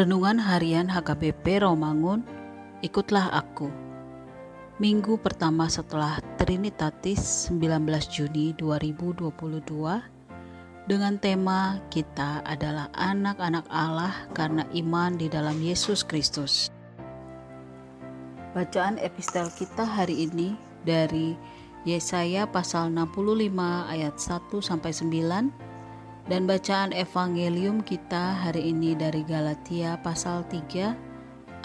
Renungan Harian HKBP Romangun, ikutlah aku. Minggu pertama setelah Trinitatis 19 Juni 2022 dengan tema kita adalah anak-anak Allah karena iman di dalam Yesus Kristus. Bacaan epistel kita hari ini dari Yesaya pasal 65 ayat 1 sampai 9 dan bacaan evangelium kita hari ini dari Galatia pasal 3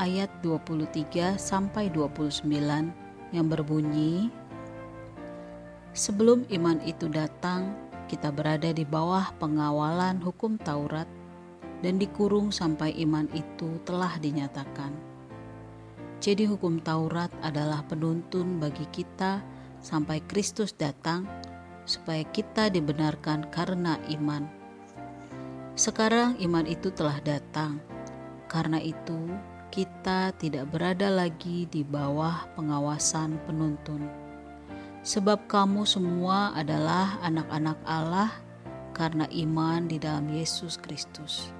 ayat 23 sampai 29 yang berbunyi Sebelum iman itu datang, kita berada di bawah pengawalan hukum Taurat dan dikurung sampai iman itu telah dinyatakan. Jadi hukum Taurat adalah penuntun bagi kita sampai Kristus datang supaya kita dibenarkan karena iman. Sekarang iman itu telah datang, karena itu kita tidak berada lagi di bawah pengawasan penuntun. Sebab kamu semua adalah anak-anak Allah karena iman di dalam Yesus Kristus.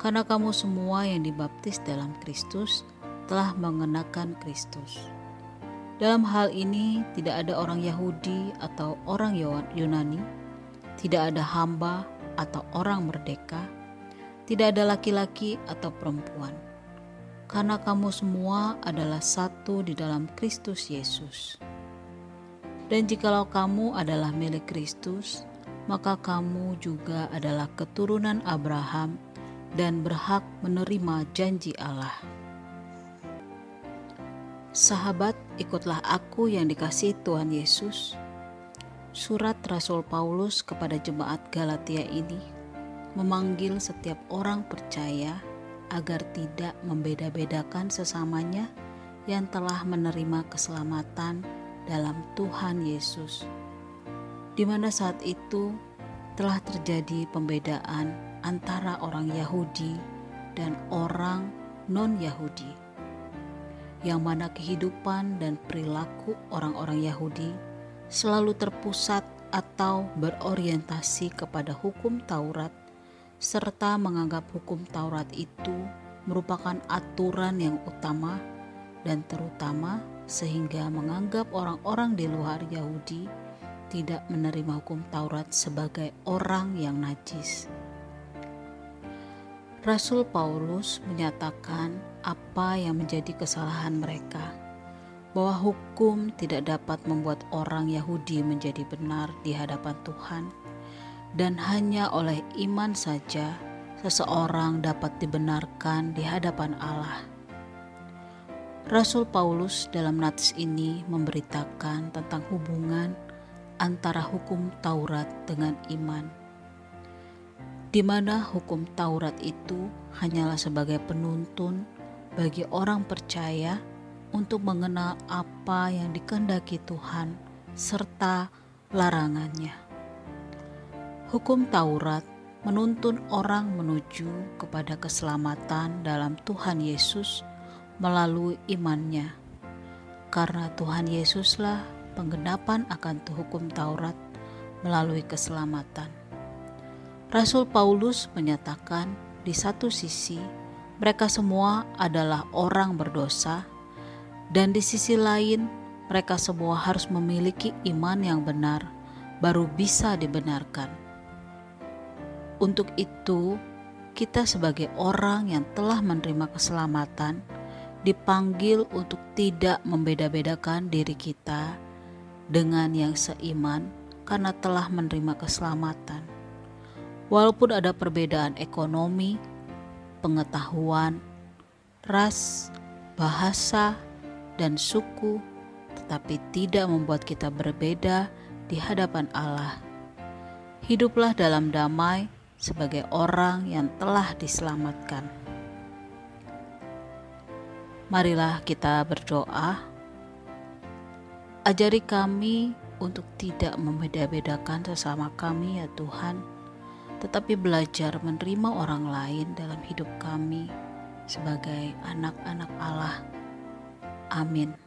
Karena kamu semua yang dibaptis dalam Kristus telah mengenakan Kristus. Dalam hal ini, tidak ada orang Yahudi atau orang Yunani, tidak ada hamba atau orang merdeka, tidak ada laki-laki atau perempuan, karena kamu semua adalah satu di dalam Kristus Yesus. Dan jikalau kamu adalah milik Kristus, maka kamu juga adalah keturunan Abraham dan berhak menerima janji Allah. Sahabat, ikutlah aku yang dikasih Tuhan Yesus. Surat Rasul Paulus kepada jemaat Galatia ini memanggil setiap orang percaya agar tidak membeda-bedakan sesamanya yang telah menerima keselamatan dalam Tuhan Yesus. Di mana saat itu telah terjadi pembedaan antara orang Yahudi dan orang non-Yahudi yang mana kehidupan dan perilaku orang-orang Yahudi selalu terpusat atau berorientasi kepada hukum Taurat, serta menganggap hukum Taurat itu merupakan aturan yang utama dan terutama, sehingga menganggap orang-orang di luar Yahudi tidak menerima hukum Taurat sebagai orang yang najis. Rasul Paulus menyatakan apa yang menjadi kesalahan mereka, bahwa hukum tidak dapat membuat orang Yahudi menjadi benar di hadapan Tuhan, dan hanya oleh iman saja seseorang dapat dibenarkan di hadapan Allah. Rasul Paulus dalam nats ini memberitakan tentang hubungan antara hukum Taurat dengan iman. Di mana hukum Taurat itu hanyalah sebagai penuntun bagi orang percaya untuk mengenal apa yang dikehendaki Tuhan serta larangannya. Hukum Taurat menuntun orang menuju kepada keselamatan dalam Tuhan Yesus melalui imannya. Karena Tuhan Yesuslah penggenapan akan hukum Taurat melalui keselamatan. Rasul Paulus menyatakan di satu sisi mereka semua adalah orang berdosa dan di sisi lain mereka semua harus memiliki iman yang benar baru bisa dibenarkan. Untuk itu, kita sebagai orang yang telah menerima keselamatan dipanggil untuk tidak membeda-bedakan diri kita dengan yang seiman karena telah menerima keselamatan. Walaupun ada perbedaan ekonomi, pengetahuan, ras, bahasa, dan suku, tetapi tidak membuat kita berbeda di hadapan Allah. Hiduplah dalam damai sebagai orang yang telah diselamatkan. Marilah kita berdoa. Ajari kami untuk tidak membeda-bedakan sesama kami, ya Tuhan tetapi belajar menerima orang lain dalam hidup kami sebagai anak-anak Allah. Amin.